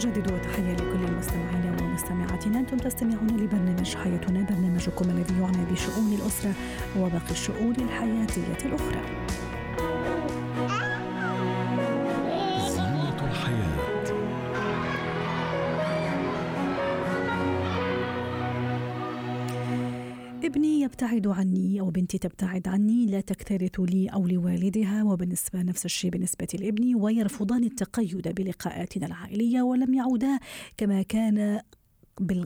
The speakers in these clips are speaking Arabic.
أجدد وتحية لكل المستمعين ومستمعاتنا. أنتم تستمعون لبرنامج حياتنا برنامجكم الذي يعنى بشؤون الأسرة وباقي الشؤون الحياتية الأخرى. ابني يبتعد عني أو بنتي تبتعد عني لا تكترث لي أو لوالدها وبالنسبة نفس الشيء بالنسبة لابني ويرفضان التقيد بلقاءاتنا العائلية ولم يعودا كما كان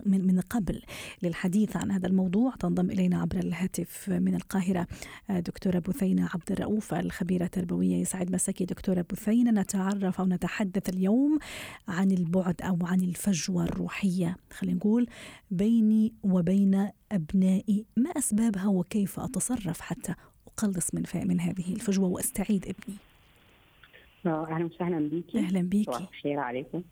من قبل للحديث عن هذا الموضوع. تنضم إلينا عبر الهاتف من القاهرة آه، دكتورة بثينة عبد الرؤوف الخبيرة التربوية يسعد مساكي. دكتورة بثينة نتعرف أو نتحدث اليوم عن البعد أو عن الفجوة الروحية خلينا نقول بيني وبين أبنائي. ما أسبابها وكيف أتصرف حتى أقلص من من هذه الفجوة وأستعيد ابني؟ آه، أهلا وسهلا بيكي. أهلا صباح بيكي الخير عليكم.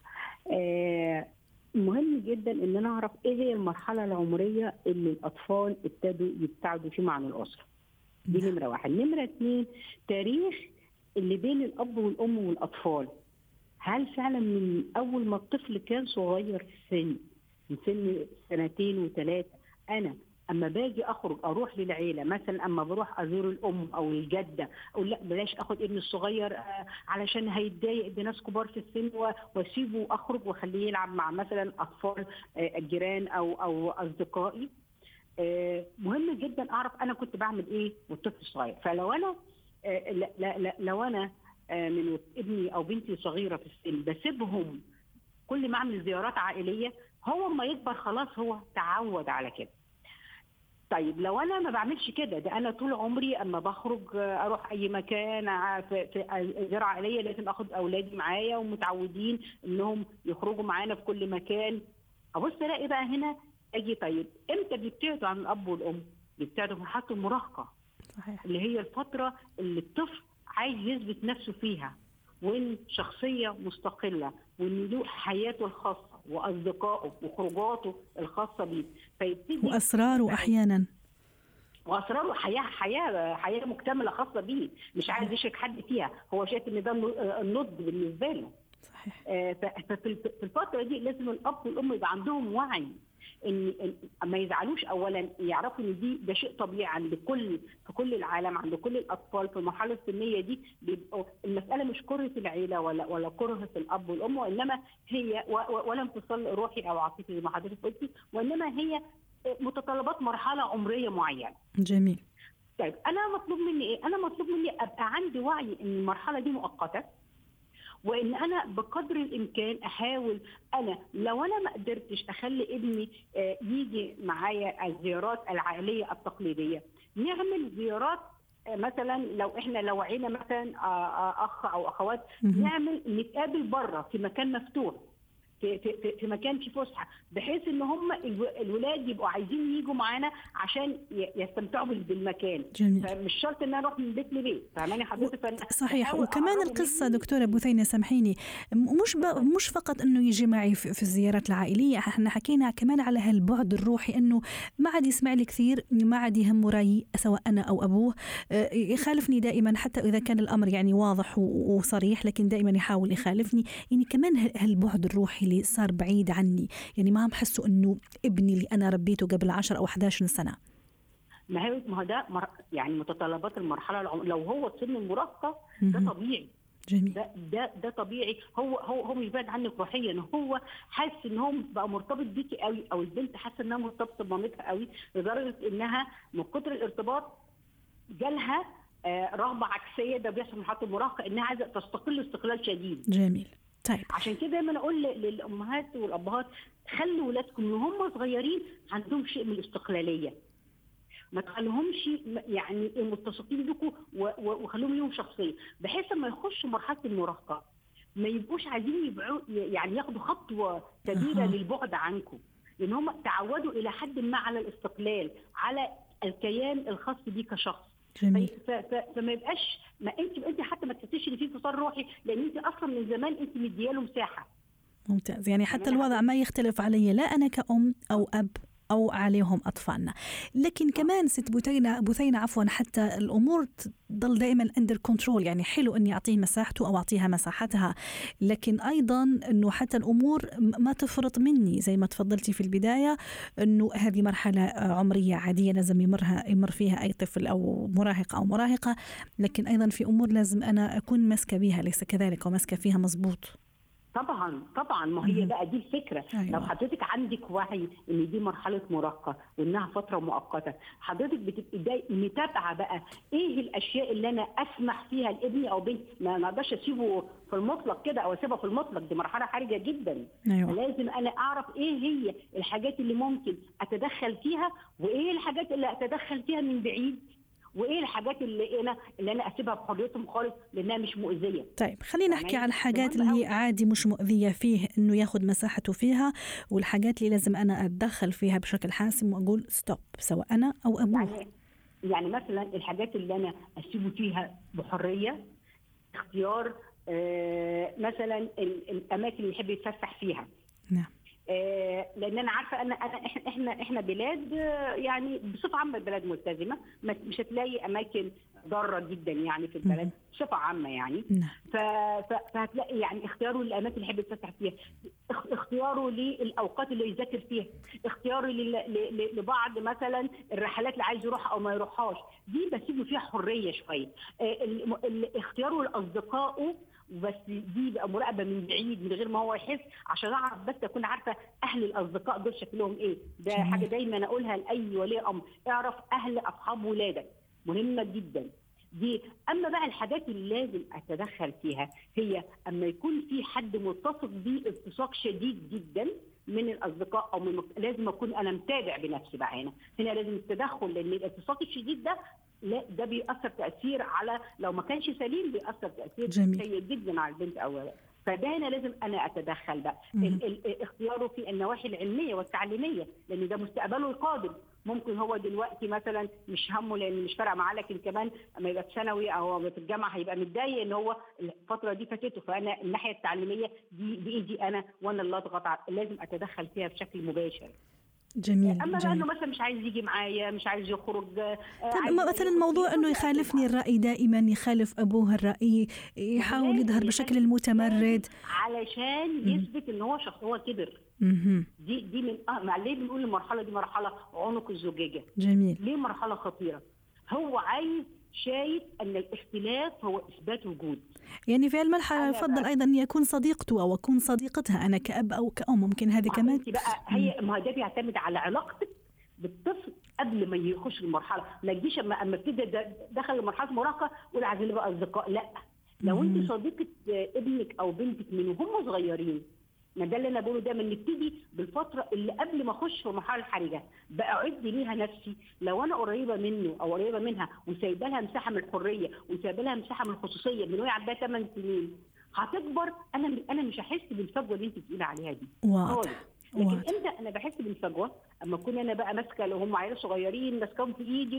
آه مهم جدا إن أنا أعرف إيه هي المرحلة العمرية اللي الأطفال ابتدوا يبتعدوا فيها عن الأسرة. دي. نمرة واحد. نمرة اثنين تاريخ اللي بين الأب والأم والأطفال. هل فعلا من أول ما الطفل كان صغير في السن من سن سنتين وثلاثه أنا أما باجي أخرج أروح للعيلة مثلا أما بروح أزور الأم أو الجدة أقول لا بلاش أخد ابني الصغير آه، علشان هيتضايق بناس كبار في السن وأسيبه اخرج وأخليه يلعب مع مثلا أطفال آه، الجيران أو أو أصدقائي. آه، مهم جدا أعرف أنا كنت بعمل إيه والطفل صغير فلو أنا لا لا لو أنا من ابني أو بنتي صغيرة في السن بسيبهم كل ما أعمل زيارات عائلية هو ما يكبر خلاص هو تعود على كده. طيب لو أنا ما بعملش كده ده أنا طول عمري أما بخرج آه، أروح أي مكان في في زياره عائلية لازم آخد أولادي معايا ومتعودين إنهم يخرجوا معانا في كل مكان. أبص ألاقي بقى هنا أجي طيب إمتى بيبتعدوا عن الأب والأم؟ بيبتعدوا في مرحله المراهقة. صحيح. اللي هي الفترة اللي الطفل عايز يثبت نفسه فيها وإن شخصية مستقلة وإن له حياته الخاصة. وأصدقائه وخروجاته الخاصة بيه. فيبتدي وأسراره أحيانا. وأسراره حياه حياه حياة مكتملة خاصة بيه. مش عايز يشرك حد فيها. هو شايف إن ده النضج بالنسبة له. صحيح. آه، ففي في الفترة دي لازم الأب والأم يبقى عندهم وعي. إن ما يزعلوش اولا يعرفوا إن دي ده شيء طبيعي عند كل في كل العالم عند كل الأطفال في المرحلة السنية دي بيبقوا المسألة مش كره العيلة ولا ولا كره الأب والأم وإنما هي ولا انفصال روحي أو عاطفي زي ما حضرتك قلتي وإنما هي متطلبات مرحلة عمرية معينة جميل طيب أنا مطلوب مني إيه؟ أنا مطلوب مني أبقى عندي وعي إن المرحلة دي مؤقتة وإن أنا بقدر الإمكان أحاول أنا لو أنا ما قدرتش أخلي ابني آه، يجي معايا الزيارات العائلية التقليدية نعمل زيارات آه، مثلا لو إحنا لو عيله مثلا آه، أخ أو أخوات. نعمل نتقابل بره في مكان مفتوح في, في, في- في مكان فيه فسحة بحيث إن هم الو- الولاد يبقوا عايزين يجوا معانا عشان يستمتعوا بال- بالمكان. جميل. فمش شرط إن أنا أروح من بيت لبيت فاهماني حضرتك صحيح. وكمان مني. دكتورة بثينة سامحيني. مش ب... مش فقط إنه يجي معي في, في الزيارات العائلية إحنا حكينا كمان على هالبعد الروحي إنه ما عاد يسمع لي كثير ما عاد يهمه رأيي سواء أنا أو أبوه. آه، يخالفني دائما حتى إذا كان الأمر يعني واضح وصريح لكن دائما يحاول يخالفني. يعني كمان هالبعد الروحي اللي صار بعيد عني. يعني ما عم حسه إنه ابني اللي أنا ربيته قبل 10 أو 11 سنة. ما هو ما ده مر... يعني متطلبات المرحلة العم... لو هو سن المراهقه ده. طبيعي. جميل. ده ده ده طبيعي. هو هو هو مش بعيد عنك روحيا. هو حاسس إن هو بقى مرتبط بيكي قوي أو البنت حاسة إنها مرتبطة بمامتها قوي لدرجة إنها من كتر الارتباط جالها آه رغبة عكسية. ده بيحصل في مرحله المراهقة إنها عايزة تستقل استقلال شديد. جميل. طيب. عشان كده دايما أقول للأمهات والأبهات خلوا ولادكم من هم صغيرين عندهم شيء من الاستقلالية. ما تخليهمش يعني متسقين بيكم وخليهم ليهم شخصية. بحيث لما يخشوا مرحلة المراهقة ما يبقوش عايزين يبعوا يعني ياخدوا خطوة كبيرة. للبعد عنكم. لأن هم تعودوا إلى حد ما على الاستقلال على الكيان الخاص بيه كشخص. جميل. ف- فما يبقاش ما انت انت حتى ما تحسيش ان في انفصال روحي لأن انت أصلا من زمان انت مدياله مساحة. ممتاز. يعني حتى أنا الوضع ما يختلف علي لا أنا كأم أو أب. أو عليهم أطفالنا. لكن كمان ست بثينة بثينة عفوا حتى الأمور تضل دائما under control يعني حلو إني أعطيه مساحته أو أعطيها مساحتها لكن أيضا إنه حتى الأمور ما تفرط مني. زي ما تفضلتي في البداية إنه هذه مرحلة عمرية عادية لازم يمرها يمر فيها أي طفل أو مراهق أو مراهقة. لكن أيضا في أمور لازم أنا أكون ماسكة بها ليس كذلك وماسكة فيها مظبوط طبعا طبعا. ما هي بقى دي الفكرة. أيوة. لو حضرتك عندك وعي إن دي مرحلة مراهقة وإنها فترة مؤقتة حضرتك بتبقي متابعة بقى إيه الأشياء اللي أنا أسمح فيها لابني أو بنتي؟ ما أقدرش أسيبه في المطلق كده أو أسيبها في المطلق. دي مرحلة حرجة جدا. أيوة. لازم أنا أعرف إيه هي الحاجات اللي ممكن أتدخل فيها وإيه الحاجات اللي أتدخل فيها من بعيد. وإيه الحاجات اللي أنا اللي أنا أسيبها بحريتهم خالص لأنها مش مؤذية. طيب خلينا نحكي عن الحاجات اللي عادي مش مؤذية فيه إنه ياخذ مساحته فيها والحاجات اللي لازم أنا أتدخل فيها بشكل حاسم وأقول ستوب سواء أنا أو ابوه يعني يعني مثلا الحاجات اللي أنا أسيبه فيها بحرية اختيار آه مثلا الأماكن اللي يحب يتفسح فيها. نعم. لأن أنا عارفة أن أنا إحنا إحنا بلاد آه، يعني بصفة عامة بلاد ملتزمة. مش هتلاقي أماكن ضارة جدا يعني في البلد. بصفة عامة يعني. نعم. فهتلاقي يعني اختياره للأماكن اللي يحب يتفسح فيها. اختياره للأوقات اللي يذاكر فيها. اختياره لبعض مثلا الرحلات اللي عايز يروحها أو ما يروحهاش. دي بسيبه فيها حرية شوية. آه، اختياره لأصدقائه بس دي بقى مراقبة من بعيد من غير ما هو يحس عشان أعرف بس أكون عارفة أهل الأصدقاء دول شكلهم إيه. ده جميل. حاجة دايما أقولها لأي ولي أمر. اعرف أهل أصحاب ولادك. مهمة جدا. دي أما بقى الحاجات اللي لازم أتدخل فيها هي أما يكون في حد متصف بيه التصاق شديد جدا من الأصدقاء أو من لازم أكون أنا متابع بنفسي بقى هنا. هنا لازم التدخل لأن الالتصاق الشديد ده لا ده بيأثر تأثير على لو ما كانش سليم بيأثر تأثير سيء جدا على البنت أو فده هنا لازم أنا أتدخل بقى. اختياره في النواحي العلمية والتعليمية لأن ده مستقبله القادم. ممكن هو دلوقتي مثلا مش همه لأن مش فارقة معاه لكن كمان اما يبقى في ثانوي أو في الجامعة هيبقى متضايق إن هو الفترة دي فاتته. فأنا الناحية التعليمية دي بايدي أنا وأنا اللي أضغط لازم أتدخل فيها بشكل مباشر. جميل أما جميل. إنه مثلا مش عايز يجي معايا مش عايز يخرج آه، طيب مثلا موضوع إنه يخالفني الرأي دائما يخالف أبوه الرأي يحاول يظهر بشكل المتمرد. علشان يثبت إن هو شخص هو كبر. دي دي من آه ليه بنقول المرحلة دي مرحلة عنق الزجاجة؟ جميل. ليه مرحلة خطيرة؟ هو عايز شايف أن الاختلاف هو إثبات وجود. يعني في المرحله يفضل أيضا ان يكون صديقته أو أكون صديقتها أنا كأب أو كأم ممكن هذه كمان بقى هي ما ده بيعتمد على علاقتك بالطفل قبل ما يخش المرحلة. ما تجيش أما أما دخل مرحلة المراهقة ولا عايزين نبقى أصدقاء. لأ. لو أنت صديقة ابنك أو بنتك من وهم صغيرين ما ده اللي أنا بقوله دايما نبتدي بالفترة اللي قبل ما أخش في المرحلة الحرجة. بعد ليها نفسي. لو أنا قريبة منه أو قريبة منها وسايبة لها مساحة من الحرية وسايبة لها مساحة من الخصوصية من وهي عندها 8 سنين هتكبر. أنا أنا مش هحس بالفجوة اللي أنت بتقولي عليها دي. واضح لكن إمتى أنا بحس بالفجوة؟ أما أكون أنا بقى ماسكة لو هم عيال صغيرين ماسكاهم في إيدي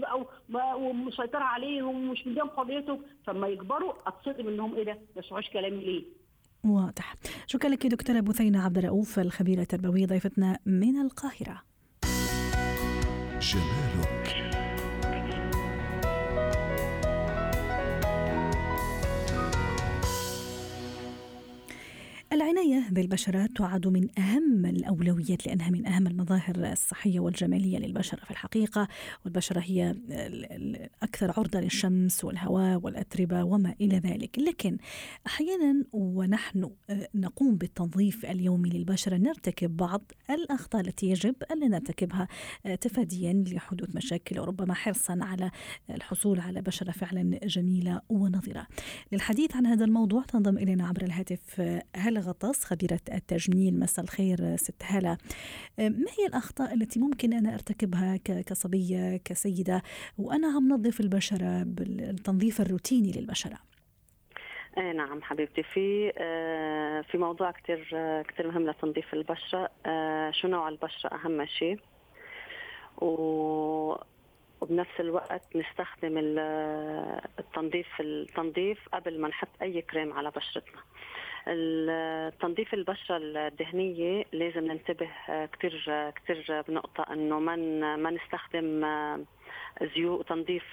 بقى ومسيطرة عليهم ومش مديهم حريتهم. فلما يكبروا أتصدم إنهم إيه ده؟ ما يسمعوش كلامي ليه؟ واضح. شكرا لك دكتورة بثينة عبد الرؤوف الخبيرة التربوية ضيفتنا من القاهرة. جمالك العناية بالبشرة تعد من أهم الأولويات لأنها من أهم المظاهر الصحية والجمالية للبشرة في الحقيقة والبشرة هي الأكثر عرضة للشمس والهواء والأتربة وما إلى ذلك. لكن أحيانا ونحن نقوم بالتنظيف اليومي للبشرة نرتكب بعض الأخطاء التي يجب ألا نرتكبها تفاديا لحدوث مشاكل وربما حرصا على الحصول على بشرة فعلا جميلة ونظرة للحديث عن هذا الموضوع تنضم إلينا عبر الهاتف هلا غطاس خبيرة التجميل. مساء الخير ست هالة ما هي الأخطاء التي ممكن أنا أرتكبها كصبية كسيدة؟ وأنا عم نظف البشرة بالتنظيف الروتيني للبشرة. إيه نعم حبيبتي. في آه في موضوع كثير آه كثير مهم لتنظيف البشرة. آه شو نوع البشرة؟ أهم شيء. و وبنفس الوقت نستخدم التنظيف التنظيف قبل ما نحط أي كريم على بشرتنا. تنظيف البشرة الدهنيه لازم ننتبه كثير كثير بنقطة إنه ما ما نستخدم زيوت تنظيف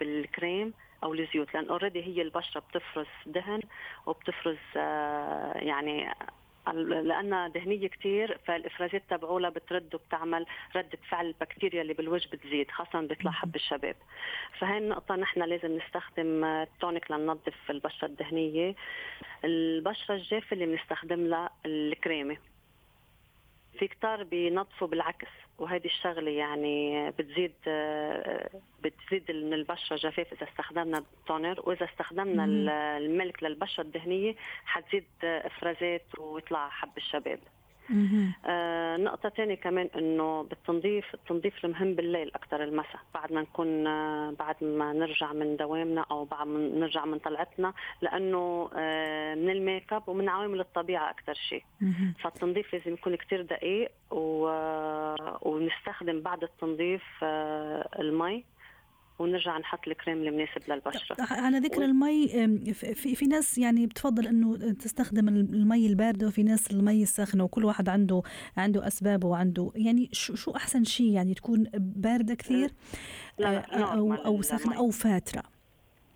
بالكريم أو الزيوت لأن اوريدي هي البشرة بتفرز دهن وبتفرز يعني لأنها دهنية كثير فالإفرازات تبعولها بترد وبتعمل ردة فعل البكتيريا اللي بالوجه بتزيد خاصة بيطلع حب الشباب فهي النقطة نحن لازم نستخدم تونيك لننظف البشرة الدهنية. البشرة الجافة اللي بنستخدم لها الكريمة. في كتار بينظفوا بالعكس. وهذه الشغلة يعني بتزيد بتزيد من البشرة جفاف إذا استخدمنا تونر وإذا استخدمنا الملك للبشرة الدهنية حتزيد إفرازات ويطلع حب الشباب. آه نقطة ثانية كمان إنه بالتنظيف التنظيف المهم بالليل أكثر المساء. بعد ما نكون آه بعد ما نرجع من دوامنا أو بعد ما نرجع من طلعتنا لأنه آه من الميك أب ومن عوامل الطبيعة أكثر شيء. فالتنظيف لازم يكون كثير دقيق و... آه، ونستخدم بعد التنظيف آه، المي. ونرجع نحط الكريم المناسب للبشرة. على ذكر و... المي في في ناس يعني بتفضل إنه تستخدم المي الباردة وفي ناس المي الساخنة وكل واحد عنده عنده أسبابه وعنده يعني شو شو أحسن شيء يعني تكون باردة كثير؟ لا لا آه، أو أو ساخنة أو فاترة.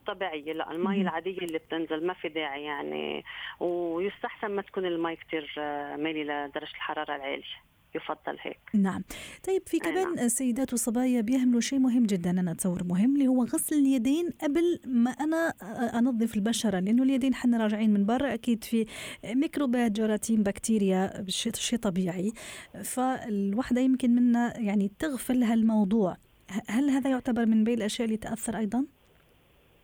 طبيعيه لا المي العادية اللي بتنزل ما في داعي يعني ويستحسن ما تكون المي كثير آه، مالي لدرجة الحرارة العالية. يفضل هيك. نعم. طيب في كمان نعم. سيدات وصبايا بيهملوا شيء مهم جدا. أنا أتصور مهم اللي هو غسل اليدين قبل ما أنا أنظف البشرة لأنه اليدين حنا راجعين من برا أكيد في ميكروبات جراثيم بكتيريا شيء طبيعي. فالوحدة يمكن منا يعني تغفل هالموضوع. هل هذا يعتبر من بين الأشياء اللي تأثر أيضا؟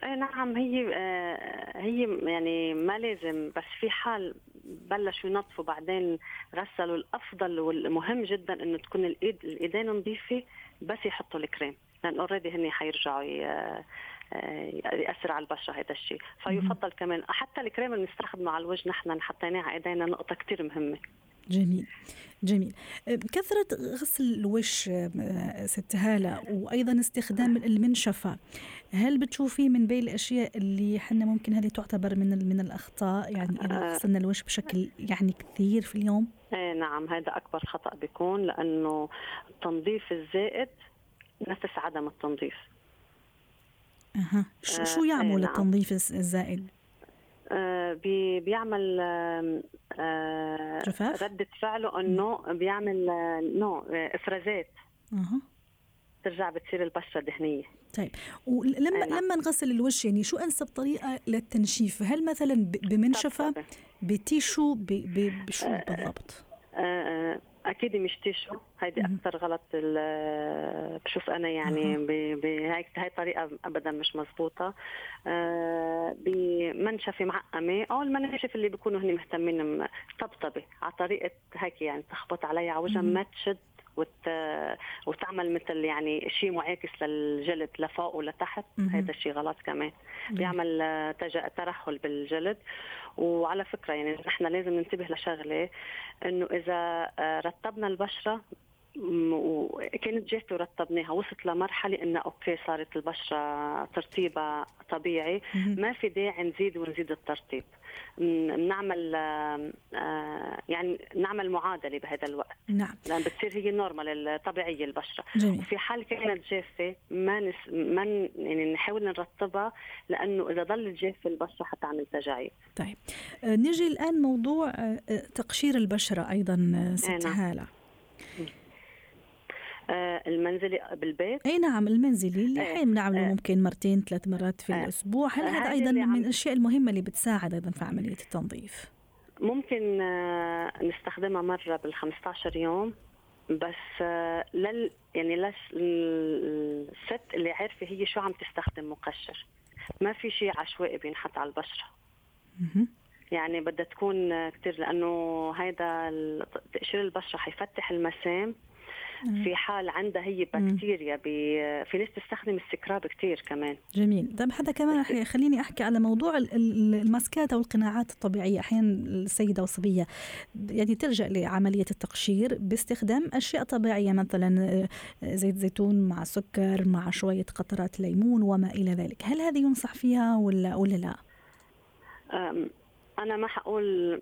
نعم هي آه، هي يعني ما لازم بس في حال بلشوا ينظفوا بعدين غسلوا الأفضل والمهم جدا إنه تكون الايد الإيدين نظيفة بس يحطوا الكريم لأن already هن حيرجعوا آه، يأثر على البشرة هذا الشيء. فيفضل كمان حتى الكريم اللي بنستخدمه على الوجه نحن حطيناه على إيدينا نقطة كثير مهمة. جميل جميل كثرة غسل الوش ست هالة وأيضا استخدام المنشفة هل بتشوفي من بين الأشياء اللي حنا ممكن هذه تعتبر من من الأخطاء يعني إذا آه. غسلنا الوش بشكل يعني كثير في اليوم؟ إيه نعم هذا أكبر خطأ بيكون لأنه التنظيف الزائد نفس عدم التنظيف أها شو يعمل إيه، نعم. التنظيف الزائد؟ آه، بيعمل جفاف؟ ردة فعله إنه بيعمل نو إفرازات. أها. ترجع بتصير البشرة دهنيه طيب. ولما نعم. لما نغسل الوجه يعني شو أنسب طريقة للتنشيف؟ هل مثلا بمنشفة؟ ب tissue؟ بشو آه، بالضبط؟ آه أكيد مش تيشو. هيدي أكثر غلط بشوف أنا يعني بهيك هاي طريقة ابدا مش مزبوطه آه بمنشفه معقمة. أو المناشف اللي بيكونوا هن مهتمين طبطبة. على طريقة هيك يعني تخبط عليها على وجهها ما تشد. وتعمل مثل يعني شيء معاكس للجلد لفوق ولتحت. هذا الشيء غلط كمان. بيعمل تج... ترهل بالجلد. وعلى فكرة يعني نحن لازم ننتبه لشغلة إنه إذا رطبنا البشرة وكانت جافه ورطبناها وصلت لمرحلة انه okay صارت البشرة ترطيبها طبيعي. ما في داعي نزيد ونزيد الترطيب. بنعمل آه، يعني نعمل معادلة بهذا الوقت. نعم. لأن بتصير هي normal الطبيعية البشرة. جميل. وفي حال كانت جافة ما نس ما يعني نحاول نرطبها لأنه إذا ضلت جافة البشرة حتعمل تجاعيد. طيب. آه، نجي الآن موضوع آه، تقشير البشرة أيضا ست نعم. هاله آه، المنزلي بالبيت. أي نعم المنزلي اللي آه، بنعمله آه. ممكن مرتين ثلاث مرات في الأسبوع. هل هذا أيضا من الأشياء المهمة اللي بتساعد أيضا في عملية التنظيف؟ ممكن نستخدمها مرة بال 15 يوم بس لل يعني للست اللي عارفه هي شو عم تستخدم مقشر. ما في شيء عشوائي بينحط على البشرة. يعني بدها تكون كثير لأنه هيدا تقشير البشرة حيفتح المسام في حال عندها هي بكتيريا في ناس تستخدم السكراب كثير كمان. جميل. طيب هذا كمان خليني أحكي على موضوع الماسكات أو القناعات الطبيعية. أحيانا السيدة والصبية يعني تلجأ لعملية التقشير باستخدام أشياء طبيعية مثلا آه، زيت زيتون مع سكر مع شوية قطرات ليمون وما إلى ذلك. هل هذه ينصح فيها ولا ولا لا؟ أنا ما حقول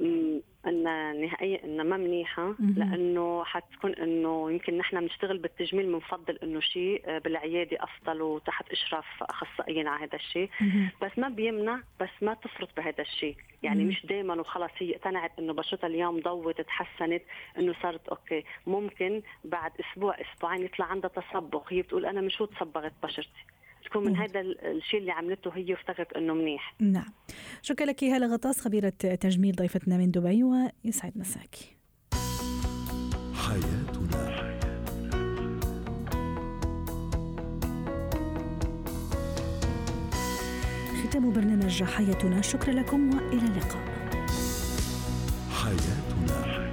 إن نهائيا انها ما منيحة لأنه حتكون إنه يمكن نحن بنشتغل بالتجميل بنفضل إنه شيء آه، بالعيادة أفضل وتحت إشراف أخصائيين على هذا الشيء. بس ما بيمنع بس ما تفرط بهذا الشيء. يعني مش دائما وخلص هي اقتنعت إنه بشرتها اليوم ضوت تحسنت إنه صارت أوكي. ممكن بعد أسبوع أسبوعين يطلع عندها تصبغ هي بتقول أنا مش هو تصبغت بشرتي. تكون من هذا الشيء اللي عملته هي وافتكرت إنه منيح. نعم. شكرا لك. هلا غطاس خبيرة تجميل ضيفتنا من دبي ويسعد مساك حياتنا. ختام برنامج حياتنا. شكرا لكم وإلى اللقاء. حياتنا.